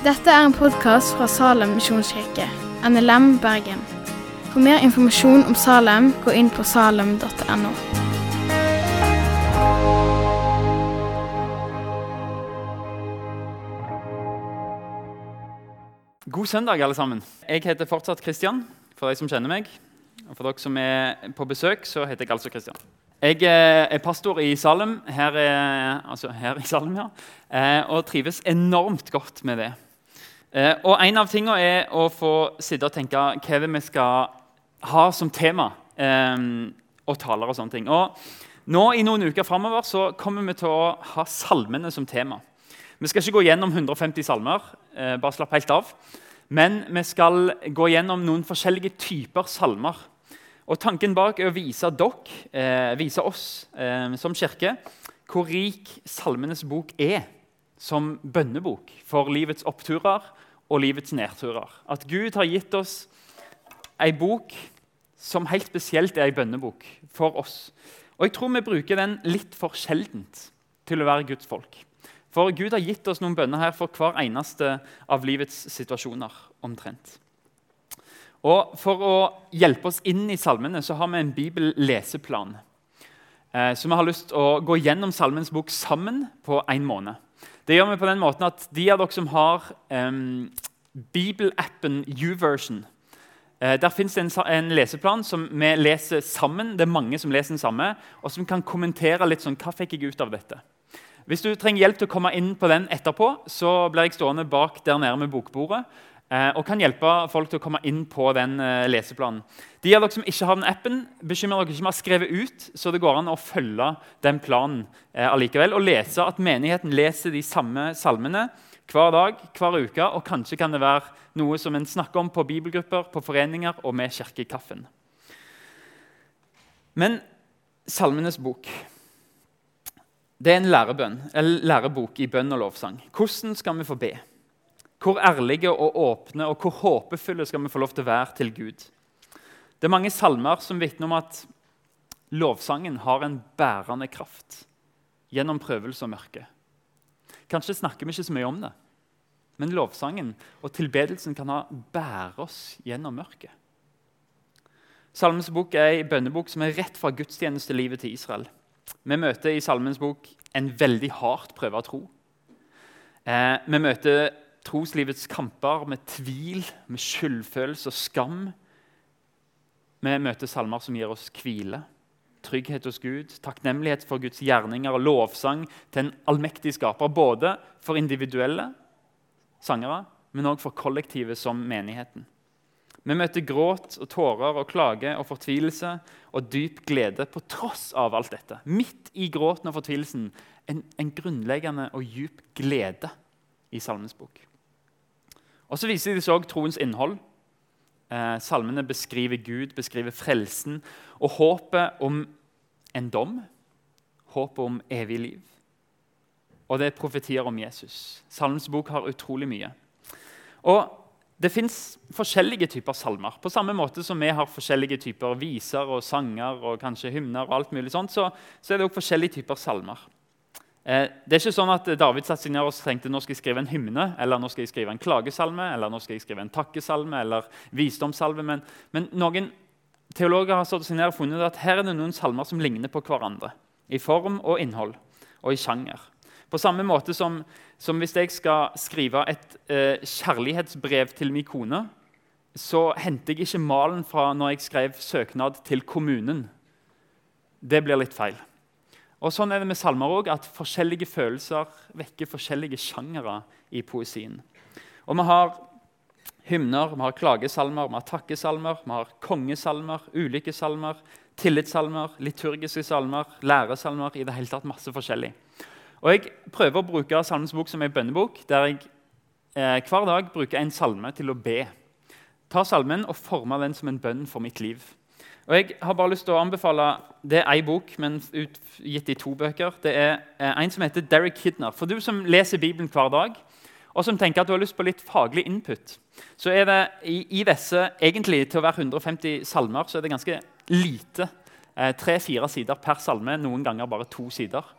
Dette er en podkast fra Salem misjonskirke, NLM Bergen. For mer informasjon om Salem, gå inn på salem.no. God søndag, alle sammen. Jeg heter fortsatt Kristian, for de som kjenner meg. Og for dere som er på besøk, så heter jeg altså Kristian. Jeg eh, er pastor i Salem, her, er, altså her i Salem, ja, eh, og trives enormt godt med det. Eh, og En av tingene er å få sitte og tenke hva det vi skal ha som tema og taler og sånne ting. Og nå I noen uker framover kommer vi til å ha salmene som tema. Vi skal ikke gå gjennom 150 salmer, bare slapp helt av. Men vi skal gå gjennom noen forskjellige typer salmer. Og Tanken bak er å vise dere, eh, vise oss eh, som kirke, hvor rik Salmenes bok er som bønnebok for livets oppturer og livets nedturer. At Gud har gitt oss ei bok som helt spesielt er ei bønnebok for oss. Og jeg tror vi bruker den litt for sjeldent til å være Guds folk. For Gud har gitt oss noen bønner her for hver eneste av livets situasjoner. omtrent. Og For å hjelpe oss inn i salmene så har vi en bibelleseplan. Eh, så vi har lyst til å gå gjennom Salmens bok sammen på én måned. Det gjør vi på den måten at De av dere som har um, bibelappen YouVersion uh, Der fins det en, en, leseplan som vi leser sammen. Det er mange som leser den samme, og som kan kommentere litt sånn, hva fikk jeg ut av dette. Hvis du trenger hjelp til å komme inn på den etterpå, så blir jeg stående bak der nede med bokbordet og kan hjelpe folk til å komme inn på den eh, leseplanen. De av dere som ikke har den appen, bekymrer dere ikke vi å ha skrevet ut, så det går an å følge den planen eh, allikevel, og lese at menigheten leser de samme salmene hver dag, hver uke. Og kanskje kan det være noe som en snakker om på bibelgrupper, på foreninger og med kirkekaffen. Men Salmenes bok det er en lærebønn, eller lærebok i bønn og lovsang. Hvordan skal vi få be? Hvor ærlige og åpne og hvor håpefulle skal vi få lov til å være til Gud? Det er mange salmer som vitner om at lovsangen har en bærende kraft gjennom prøvelse og mørke. Kanskje snakker vi ikke så mye om det, men lovsangen og tilbedelsen kan ha bære oss gjennom mørket. Salmens bok er en bønnebok som er rett fra gudstjenestelivet til Israel. Vi møter i Salmens bok en veldig hardt prøva tro. Eh, vi møter troslivets kamper med tvil, med skyldfølelse og skam. Vi møter salmer som gir oss hvile, trygghet hos Gud, takknemlighet for Guds gjerninger og lovsang til en allmektig skaper. Både for individuelle sangere, men òg for kollektivet som menigheten. Vi møter gråt og tårer og klage og fortvilelse og dyp glede på tross av alt dette. Midt i gråten og fortvilelsen en, en grunnleggende og djup glede i Salmens bok. Og Så viser de òg troens innhold. Eh, salmene beskriver Gud, beskriver frelsen og håpet om en dom. Håpet om evig liv. Og det er profetier om Jesus. Salmens bok har utrolig mye. Og Det fins forskjellige typer salmer. På samme måte som vi har forskjellige typer viser og sanger og kanskje hymner, og alt mulig sånt, så, så er det òg forskjellige typer salmer. Eh, det er ikke sånn at David satt seg ned og tenkte nå skal jeg skrive en hymne, eller nå skal jeg skrive en klagesalme, eller nå skal jeg skrive en takkesalme eller visdomssalve. Men, men noen teologer har satt seg ned og funnet at her er det noen salmer som ligner på hverandre. I form og innhold og i sjanger. På samme måte som, som hvis jeg skal skrive et eh, kjærlighetsbrev til min kone, så henter jeg ikke malen fra når jeg skrev søknad til kommunen. Det blir litt feil. Og Sånn er det med salmer òg, at forskjellige følelser vekker forskjellige sjangere i poesien. Og Vi har hymner, vi har klagesalmer, vi har takkesalmer, vi har kongesalmer, ulike salmer, tillitssalmer, liturgiske salmer, læresalmer i det hele tatt masse forskjellig. Og Jeg prøver å bruke Salmens bok som en bønnebok, der jeg eh, hver dag bruker en salme til å be. Ta salmen og forme den som en bønn for mitt liv. Og Jeg har bare lyst til å anbefale Det er ei bok, men utgitt i to bøker. Det er eh, en som heter Derek Kidner. For du som leser Bibelen hver dag, og som tenker at du har lyst på litt faglig input, så er det i, i disse egentlig til å være 150 salmer så er det ganske lite. Eh, Tre-fire sider per salme, noen ganger bare to sider.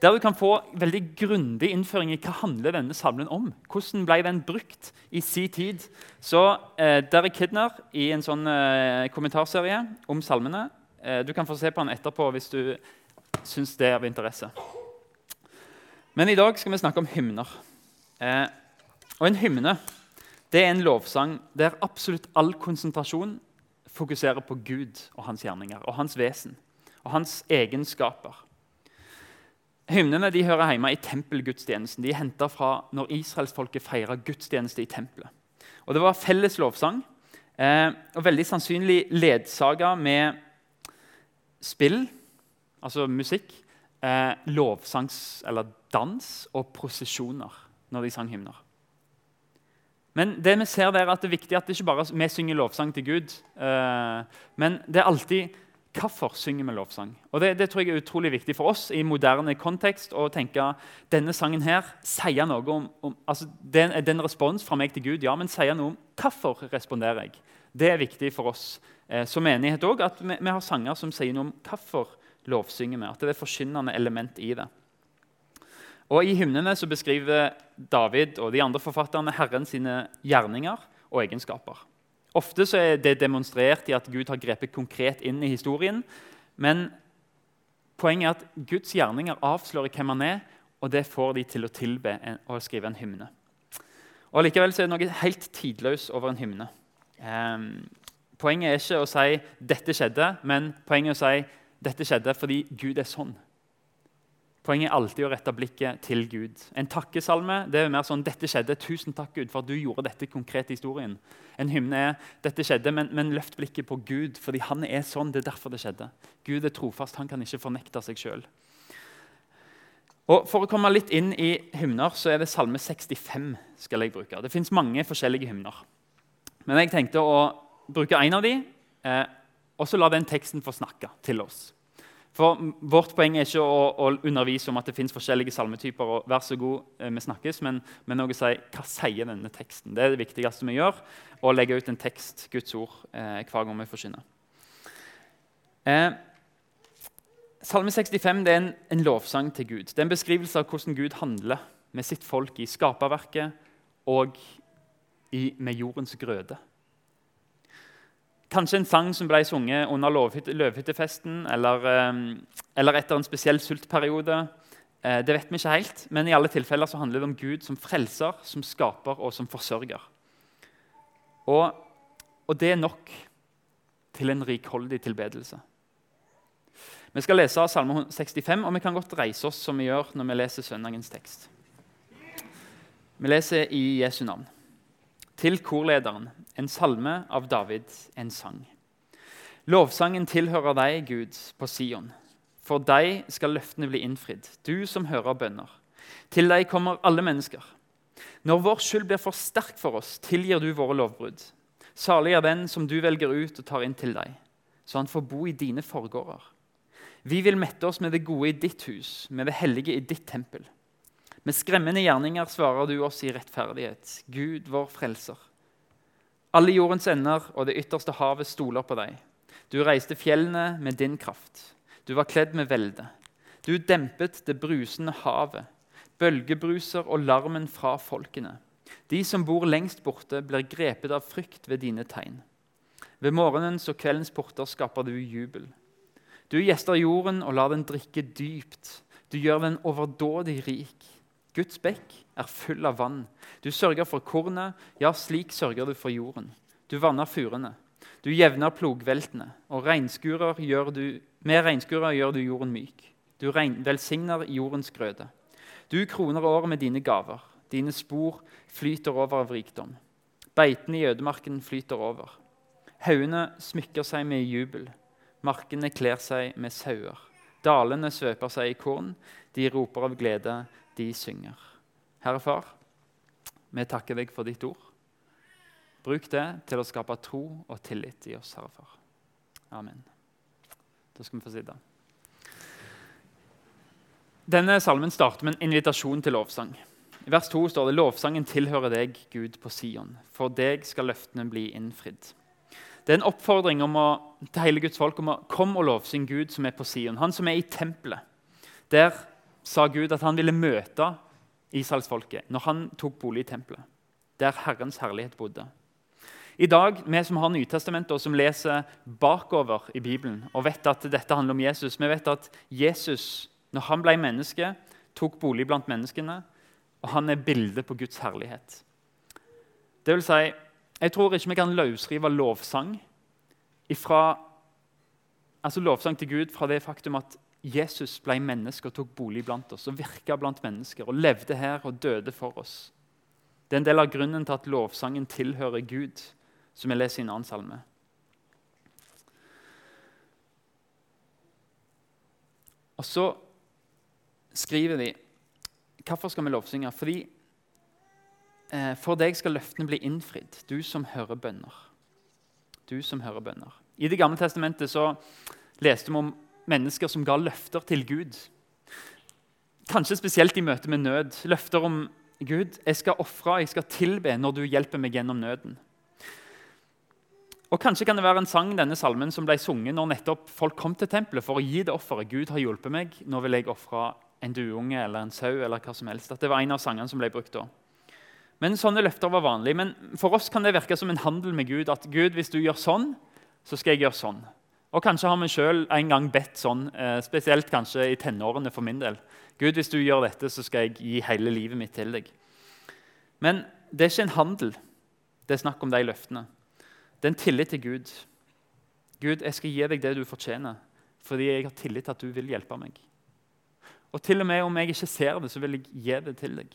Der du kan få veldig grundig innføring i hva handler denne salmen om. Hvordan ble den brukt i sin tid? Så eh, Derek Kidner i en sånn eh, kommentarserie om salmene. Eh, du kan få se på den etterpå hvis du syns det er av interesse. Men i dag skal vi snakke om hymner. Eh, og en hymne det er en lovsang der absolutt all konsentrasjon fokuserer på Gud og hans gjerninger og hans vesen og hans egenskaper. Hymnene de hører hjemme i tempelgudstjenesten. De er henta fra når israelsfolket feira gudstjeneste i tempelet. Og Det var felles lovsang, eh, og veldig sannsynlig ledsaga med spill, altså musikk, eh, lovsangs- eller dans og prosesjoner når de sang hymner. Men det vi ser der er at det er viktig at det ikke bare vi synger lovsang til Gud, eh, men det er alltid Hvorfor synger vi lovsang? Og det, det, tror jeg er utrolig viktig for oss i moderne kontekst å tenke denne sangen her sier noe om, om altså den, den respons fra meg til Gud, ja, men sier noe om hvorfor responderer jeg. Det er viktig for oss eh, som menighet òg, at vi, vi, har sanger som sier noe om hvorfor lovsynger vi. At det er et forkynnende element i det. Og I hymnene så beskriver David og de andre forfatterne Herren sine gjerninger og egenskaper. Ofte er det demonstrert i at Gud har grepet konkret inn i historien. Men poenget er at Guds gjerninger avslører hvem han er, og det får de til å tilbe og skrive en hymne. Og Likevel er det noe helt tidløst over en hymne. Eh, poenget er ikke å si 'dette skjedde', men poenget er å si 'dette skjedde fordi Gud er sånn'. Poenget er alltid å rette blikket til Gud. En takkesalme det er mer sånn 'Dette skjedde. Tusen takk, Gud, for at du gjorde dette konkret historien.' En hymne er 'Dette skjedde, men, men løft blikket på Gud, fordi han er sånn. Det er derfor det skjedde.' Gud er trofast. Han kan ikke fornekte seg sjøl. For å komme litt inn i hymner så er det Salme 65 skal jeg bruke. Det fins mange forskjellige hymner. Men jeg tenkte å bruke en av de, eh, og så la den teksten få snakke til oss. For Vårt poeng er ikke å, å undervise om at det fins forskjellige salmetyper. og vær så god, eh, vi snakkes, Men, men å si hva sier denne teksten. Det er det viktigste vi gjør. Å legge ut en tekst, Guds ord, eh, hver gang vi forsyner. Eh, Salme 65 det er en, en, lovsang til Gud. Det er en beskrivelse av hvordan Gud handler med sitt folk i skaperverket og i, med jordens grøde. Kanskje en sang som ble sunget under løvhyttefesten eller, eh, eller, etter en spesiell sultperiode. Eh, det vet vi ikke helt, men i alle tilfeller så handler det om Gud som frelser, som skaper og som forsørger. Og, og det er nok til en rikholdig tilbedelse. Vi skal lese Salme 65, og vi kan godt reise oss som vi gjør når vi leser søndagens tekst. Vi leser i Jesu navn. Til korlederen, en salme av David, en sang. Lovsangen tilhører deg, Gud, på Sion. For deg skal løftene bli innfridd, du som hører bønner. Til deg kommer alle mennesker. Når vår skyld blir for sterk for oss, tilgir du våre lovbrudd. Salig er den som du velger ut og tar inn til deg, så han får bo i dine forgårder. Vi vil mette oss med det gode i ditt hus, med det hellige i ditt tempel. Med skremmende gjerninger svarer du oss i rettferdighet, Gud vår frelser. Alle jordens ender og det ytterste havet stoler på deg. Du reiste fjellene med din kraft. Du var kledd med velde. Du dempet det brusende havet, bølgebruser og larmen fra folkene. De som bor lengst borte, blir grepet av frykt ved dine tegn. Ved morgenens og kveldens porter skaper du jubel. Du gjester jorden og lar den drikke dypt. Du gjør den overdådig rik. Guds bekk er full av vann. Du sørger for kornet, ja, slik sørger du for jorden. Du vanner furene. Du jevner plogveltene, og gjør du, med regnskurer gjør du jorden myk. Du velsigner jordens grøde. Du kroner året med dine gaver. Dine spor flyter over av rikdom. Beitene i ødemarken flyter over. Haugene smykker seg med jubel. Markene kler seg med sauer. Dalene svøper seg i korn. De roper av glede de synger. Herre Far, vi takker deg for ditt ord. Bruk det til å skape tro og tillit i oss, Herre Far. Amen. Da skal vi få sitte. Denne salmen starter med en invitasjon til lovsang. I vers 2 står det lovsangen tilhører deg, Gud, på Sion. For deg skal løftene bli innfridd. Det er en oppfordring å, til hele Guds folk om å komme og lovsynge Gud som er på Sion. Han som er i tempelet. Der sa Gud at han ville møte israelsfolket når han tok bolig i tempelet, der Herrens herlighet bodde. I dag, vi som har Nytestamentet og som leser bakover i Bibelen og vet at dette handler om Jesus, vi vet at Jesus, når han ble menneske, tok bolig blant menneskene, og han er bildet på Guds herlighet. Det vil si, jeg tror ikke vi kan løsrive lovsang ifra, altså lovsang til Gud fra det faktum at Jesus ble menneske og tok bolig blant oss og virka blant mennesker og levde her og døde for oss. Det er en del av grunnen til at lovsangen tilhører Gud, som jeg leser i en annen salme. Og så skriver de Hvorfor skal vi lovsynge? Fordi eh, for deg skal løftene bli innfridd, du som hører bønner. Du som hører bønner. I Det gamle testamentet så leste vi om mennesker som ga løfter til Gud. Kanskje spesielt i møte med nød. Løfter om Gud, jeg skal ofre, jeg skal tilbe når du hjelper meg gjennom nøden. Og Kanskje kan det være en sang denne salmen som ble sunget når nettopp folk kom til tempelet for å gi det offeret. Gud har hjulpet meg, nå vil jeg ofre en duunge eller en sau. eller hva som helst. At det var en av sangene som ble brukt da. Men Sånne løfter var vanlige. Men for oss kan det virke som en handel med Gud. At Gud, hvis du gjør sånn, så skal jeg gjøre sånn. Og Kanskje har vi sjøl en gang bedt sånn, eh, spesielt kanskje i tenårene for min del. Gud, hvis du gjør dette, så skal jeg gi hele livet mitt til deg. Men det er ikke en handel. Det er snakk om de løftene. Det er en tillit til Gud. Gud, jeg skal gi deg det du fortjener, fordi jeg har tillit til at du vil hjelpe meg. Og til og med om jeg ikke ser det, så vil jeg gi det til deg,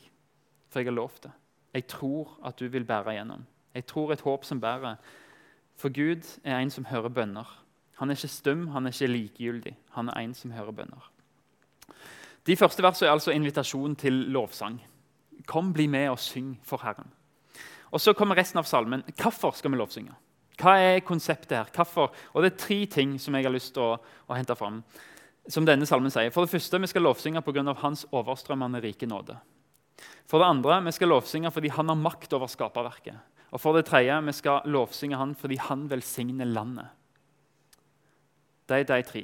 for jeg har lovt det. Jeg tror at du vil bære igjennom. Jeg tror et håp som bærer. For Gud er en som hører bønner. Han er ikke stum, han er ikke likegyldig. Han er en som hører bønner. De første versene er altså invitasjon til lovsang. Kom, bli med og syng for Herren. Og Så kommer resten av salmen. Hvorfor skal vi lovsynge? Hva er konseptet her? Hvorfor? Og Det er tre ting som jeg har lyst til å, å hente fram. Som denne salmen sier. For det første, Vi skal lovsynge pga. Hans overstrømmende rike nåde. For det andre, vi skal lovsynge fordi han har makt over skaperverket. Og for det tredje, vi skal lovsynge han fordi han velsigner landet. Det er de tre.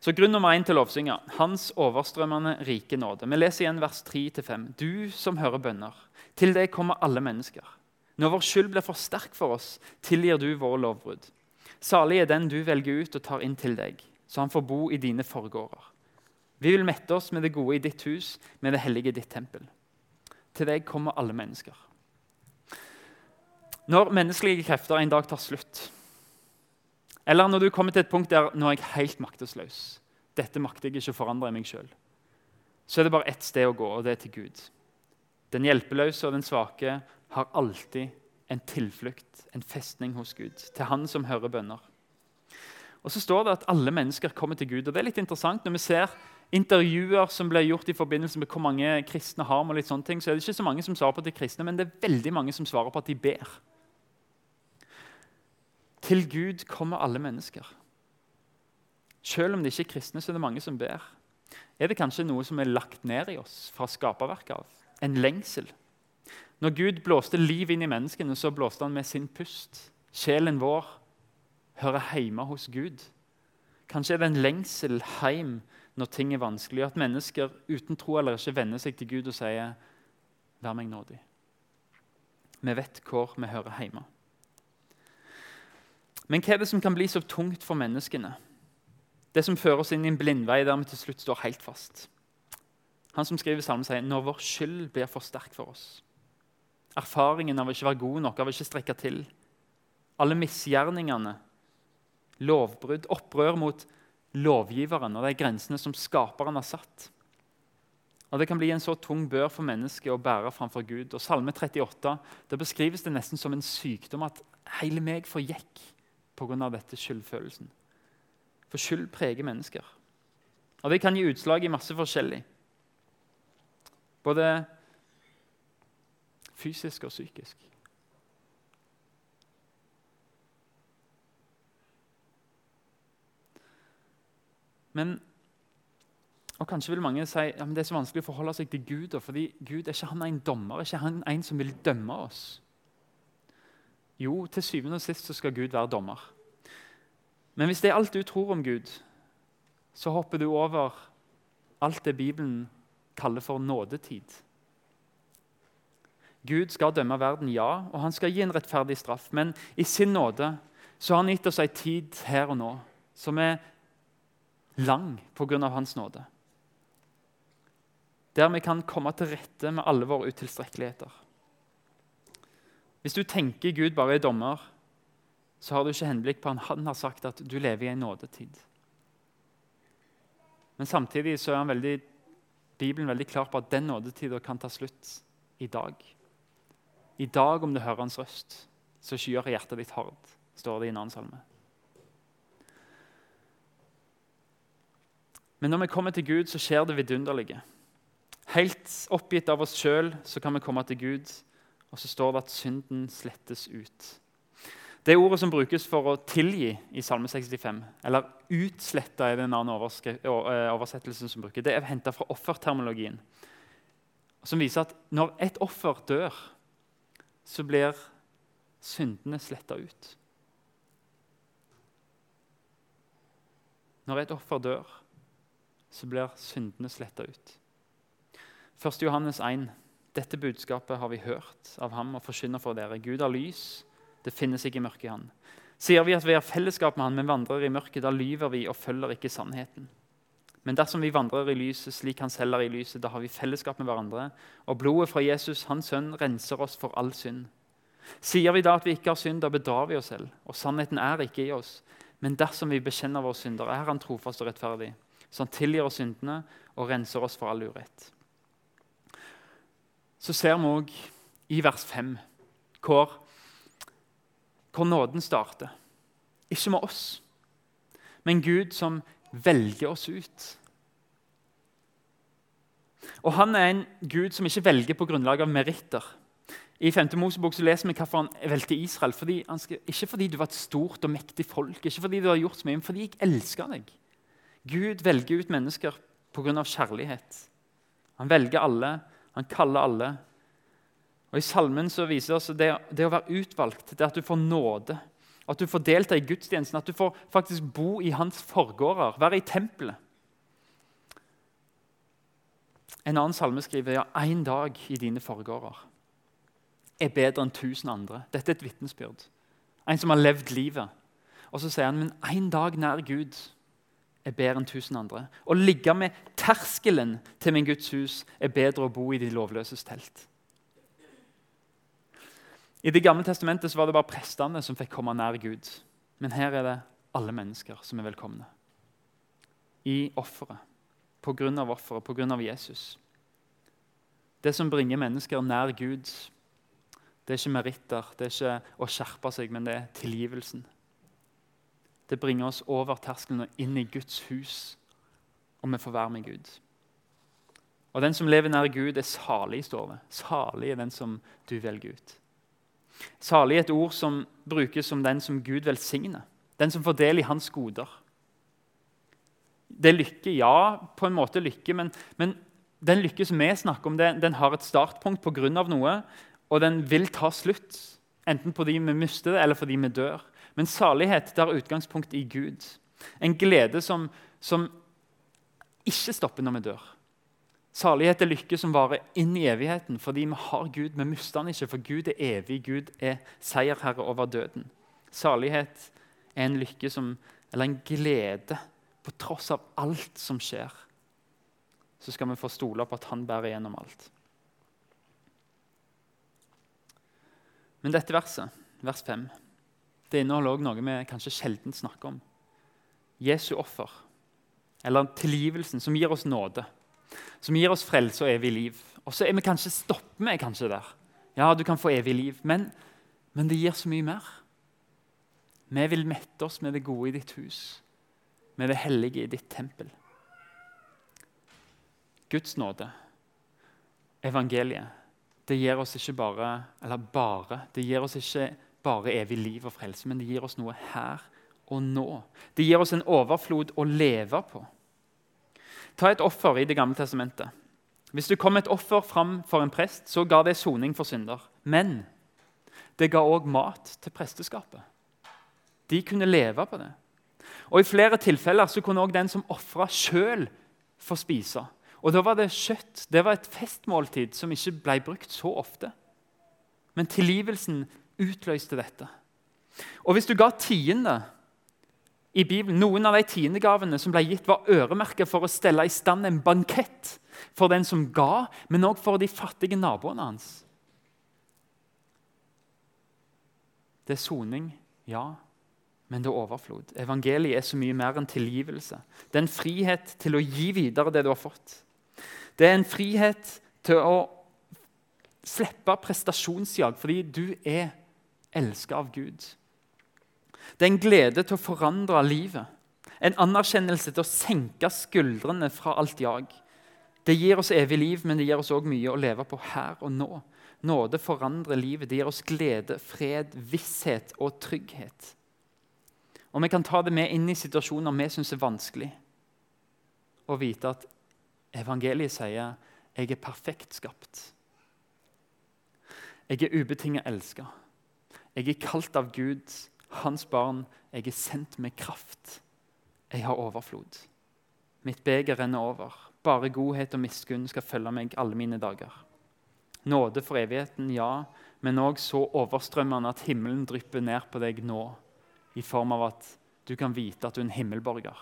Så Grunn nummer én til lovsynga hans overstrømmende rike nåde. Vi leser igjen vers 3-5. Du som hører bønner, til deg kommer alle mennesker. Når vår skyld blir for sterk for oss, tilgir du våre lovbrudd. Salig er den du velger ut og tar inn til deg, så han får bo i dine forgårder. Vi vil mette oss med det gode i ditt hus, med det hellige i ditt tempel. Til deg kommer alle mennesker. Når menneskelige krefter en dag tar slutt, eller når du kommer til et punkt der nå er jeg helt maktesløs, dette makter jeg ikke å forandre i meg sjøl, så er det bare ett sted å gå, og det er til Gud. Den hjelpeløse og den svake har alltid en tilflukt, en festning hos Gud, til Han som hører bønner. Og så står det at alle mennesker kommer til Gud. og det er litt interessant Når vi ser intervjuer som ble gjort i forbindelse med hvor mange kristne har, med litt sånne ting, så er det ikke så mange som svarer på at de er kristne, men det er veldig mange som svarer på at de ber. Til Gud kommer alle mennesker. Selv om det ikke er kristne, så er det mange som ber. Er det kanskje noe som er lagt ned i oss fra skaperverket av? En lengsel. Når Gud blåste liv inn i menneskene, så blåste han med sin pust. Sjelen vår hører hjemme hos Gud. Kanskje er det en lengsel hjem når ting er vanskelig, at mennesker uten tro eller ikke vender seg til Gud og sier 'Vær meg nådig'. Vi vet hvor vi hører hjemme. Men hva er det som kan bli så tungt for menneskene? Det som fører oss inn i en blindvei der vi til slutt står helt fast. Han som skriver salmen, sier når vår skyld blir for sterk for oss. Erfaringen av å ikke være god nok, av å ikke strekke til. Alle misgjerningene, lovbrudd, opprør mot lovgiveren og de grensene som skaperen har satt. Og Det kan bli en så tung bør for mennesket å bære framfor Gud. Og Salme 38 det beskrives det nesten som en sykdom at hele meg forgikk pga. dette skyldfølelsen. For skyld preger mennesker. Og Det kan gi utslag i masse forskjellig. Både fysisk og psykisk. Men, og Kanskje vil mange si ja, men det er så vanskelig å forholde seg til Gud. fordi Gud er ikke han en dommer, er ikke han en som vil dømme oss. Jo, til syvende og sist så skal Gud være dommer. Men hvis det er alt du tror om Gud, så hopper du over alt det Bibelen kaller for nådetid. Gud skal dømme verden, ja, og han skal gi en rettferdig straff. Men i sin nåde så har han gitt oss en tid her og nå som er lang pga. hans nåde. Der vi kan komme til rette med alle våre utilstrekkeligheter. Hvis du tenker Gud bare er dommer, så har du ikke henblikk på han. han har sagt at du lever i en nådetid. Men samtidig så er veldig, Bibelen veldig klar på at den nådetida kan ta slutt i dag. I dag, om du hører hans røst, så skyer hjertet ditt hardt, står det i en annen salme. Men når vi kommer til Gud, så skjer det vidunderlige. Helt oppgitt av oss sjøl kan vi komme til Gud, og så står det at synden slettes ut. Det ordet som brukes for å tilgi i Salme 65, eller utslette er den annen eh, oversettelsen som bruker, det er henta fra offertermologien. Som viser at når et offer dør, så blir syndene sletta ut. Når et offer dør, så blir syndene sletta ut. 1. Johannes 1. Dette budskapet har vi hørt av ham og forkynner for dere. Gud har lys det finnes ikke mørke i han. Sier vi at vi har fellesskap med han, men vandrer i mørket, da lyver vi og følger ikke sannheten. Men dersom vi vandrer i lyset slik han selv er i lyset, da har vi fellesskap med hverandre. Og blodet fra Jesus, hans sønn, renser oss for all synd. Sier vi da at vi ikke har synd, da bedrar vi oss selv, og sannheten er ikke i oss. Men dersom vi bekjenner våre synder, er han trofast og rettferdig, så han tilgir oss syndene og renser oss for all urett. Så ser vi òg i vers 5 hvor hvor nåden starter. Ikke med oss, men Gud som velger oss ut. Og Han er en Gud som ikke velger på grunnlag av meritter. I 5. Mosebok så leser vi hvorfor han valgte Israel. Fordi skal, ikke fordi du var et stort og mektig folk, ikke fordi du har gjort så mye, men fordi jeg elsker deg. Gud velger ut mennesker pga. kjærlighet. Han velger alle, han kaller alle. Og I salmen så viser det oss det, det å være utvalgt, det at du får nåde. At du får delta i gudstjenesten, at du får faktisk bo i hans forgårder, være i tempelet. En annen salme skriver ja, én dag i dine forgårder er bedre enn tusen andre. Dette er et vitnesbyrd. En som har levd livet. Og så sier han men én dag nær Gud er bedre enn tusen andre. Å ligge med terskelen til min Guds hus er bedre å bo i de lovløses telt. I Det gamle testamentet var det bare prestene som fikk komme nær Gud. Men her er det alle mennesker som er velkomne. I offeret. Av offeret, av Jesus. Det som bringer mennesker nær Gud, det er ikke meritter, det er ikke å skjerpe seg, men det er tilgivelsen. Det bringer oss over terskelen og inn i Guds hus, og vi får være med Gud. Og Den som lever nær Gud, er salig, står det. Salig er den som du velger ut. Salig er et ord som brukes som den som Gud velsigner. Den som får del i hans goder. Det er lykke, ja, på en måte lykke, men, men den lykke som vi snakker om, det, den har et startpunkt pga. noe, og den vil ta slutt. Enten fordi vi mister det, eller fordi vi dør. Men salighet det har utgangspunkt i Gud. En glede som, som ikke stopper når vi dør. Salighet er lykke som varer inn i evigheten fordi vi har Gud. Vi mister han ikke, for Gud er evig. Gud er seierherre over døden. Salighet er en lykke som, eller en glede på tross av alt som skjer. Så skal vi få stole på at han bærer gjennom alt. Men dette verset, vers 5, det inneholder også noe vi kanskje sjelden snakker om. Jesu offer, eller tilgivelsen, som gir oss nåde som gir oss frelse og evig liv. Og så er stopper vi kanskje der. Ja, du kan få evig liv, men, men det gir så mye mer. Vi vil mette oss med det gode i ditt hus, med det hellige i ditt tempel. Guds nåde, evangeliet, det gir oss ikke bare eller bare, det gir oss ikke bare evig liv og frelse, men det gir oss noe her og nå. Det gir oss en overflod å leve på. Ta et offer i Det gamle testamentet. Hvis du kom et offer fram for en prest, så ga det soning for synder. Men det ga òg mat til presteskapet. De kunne leve på det. Og I flere tilfeller så kunne også den som ofra, sjøl få spise. Og da var det kjøtt. Det var et festmåltid som ikke ble brukt så ofte. Men tilgivelsen utløste dette. Og hvis du ga tiende i Bibelen, Noen av de tiendegavene som ble gitt, var øremerket for å stelle i stand en bankett for den som ga, men òg for de fattige naboene hans. Det er soning, ja, men det er overflod. Evangeliet er så mye mer enn tilgivelse. Det er en frihet til å gi videre det du har fått. Det er en frihet til å slippe prestasjonsjag fordi du er elska av Gud. Det er en glede til å forandre livet. En anerkjennelse til å senke skuldrene fra alt jag. Det gir oss evig liv, men det gir oss òg mye å leve på her og nå. Nåde forandrer livet. Det gir oss glede, fred, visshet og trygghet. Og Vi kan ta det med inn i situasjoner vi syns er vanskelig, og vite at evangeliet sier jeg er perfekt skapt. Jeg er ubetinget elska. Jeg er kalt av Gud hans barn, jeg er sendt med kraft. Jeg har overflod. Mitt beger renner over. Bare godhet og miskunn skal følge meg alle mine dager. Nåde for evigheten, ja, men òg så overstrømmende at himmelen drypper ned på deg nå, i form av at du kan vite at du er en himmelborger.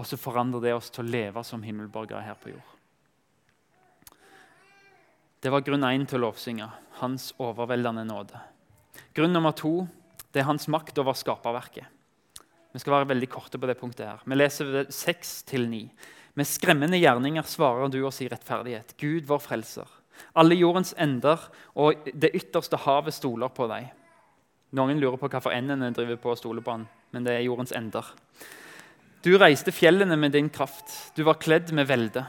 Og så forandrer det oss til å leve som himmelborgere her på jord. Det var grunn én til å lovsynge, hans overveldende nåde. Grunn nummer to det er hans makt over skaperverket. Vi skal være veldig korte på det punktet. her. Vi leser 6-9. Med skremmende gjerninger svarer du oss i rettferdighet. Gud, vår frelser. Alle jordens ender og det ytterste havet stoler på deg. Noen lurer på hvorfor endene driver på å stole på han, men det er jordens ender. Du reiste fjellene med din kraft. Du var kledd med velde.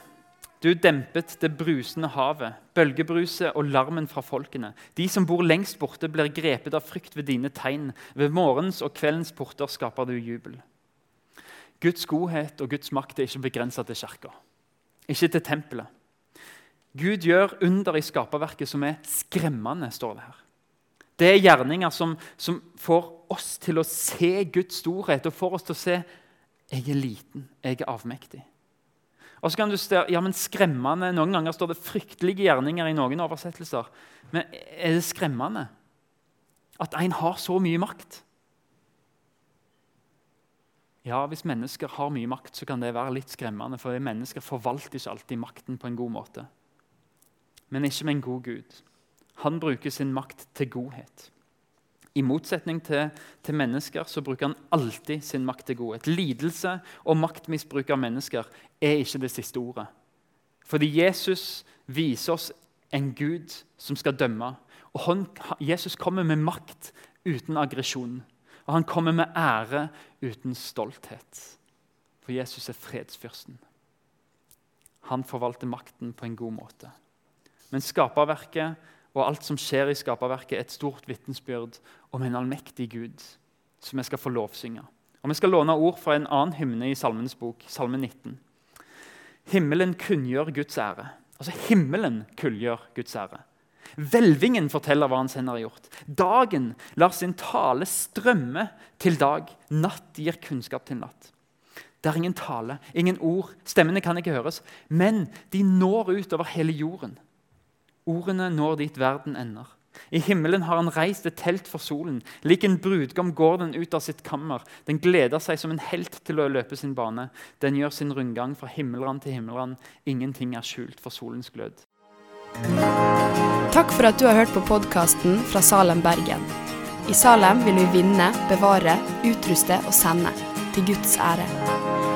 Du dempet det brusende havet, bølgebruset og larmen fra folkene. De som bor lengst borte, blir grepet av frykt ved dine tegn. Ved morgens og kveldens porter skaper du jubel. Guds godhet og Guds makt er ikke begrensa til kirka, ikke til tempelet. Gud gjør under i skaperverket som er skremmende, står det her. Det er gjerninger som, som får oss til å se Guds storhet og får oss til å se jeg er liten, jeg er avmektig. Og så kan du stå, ja, men skremmende, Noen ganger står det 'fryktelige gjerninger' i noen oversettelser. Men er det skremmende at en har så mye makt? Ja, Hvis mennesker har mye makt, så kan det være litt skremmende. For mennesker forvalter ikke alltid makten på en god måte. Men ikke med en god Gud. Han bruker sin makt til godhet. I motsetning til, til, mennesker så bruker han alltid sin makt til godhet. Lidelse og maktmisbruk av mennesker er ikke det siste ordet. Fordi Jesus viser oss en Gud som skal dømme. Og han, Jesus kommer med makt uten aggresjon. Og han kommer med ære uten stolthet. For Jesus er fredsfyrsten. Han forvalter makten på en god måte. Men skaperverket og alt som skjer i skaperverket, er et stort vitnesbyrd om en allmektig Gud som vi skal få lovsynge. Og Vi skal låne ord fra en annen hymne i Salmenes bok, Salme 19. Himmelen kunngjør Guds ære. Altså himmelen kunngjør Guds ære. Hvelvingen forteller hva hans hender har gjort. Dagen lar sin tale strømme til dag. Natt gir kunnskap til natt. Det er ingen tale, ingen ord, stemmene kan ikke høres, men de når ut over hele jorden. Ordene når dit verden ender. I himmelen har han reist et telt for solen. Lik en brudgom går den ut av sitt kammer. Den gleder seg som en helt til å løpe sin bane. Den gjør sin rundgang fra himmelrand til himmelrand. Ingenting er skjult for solens glød. Takk for at du har hørt på podkasten fra Salem, Bergen. I Salem vil vi vinne, bevare, utruste og sende. Til Guds ære.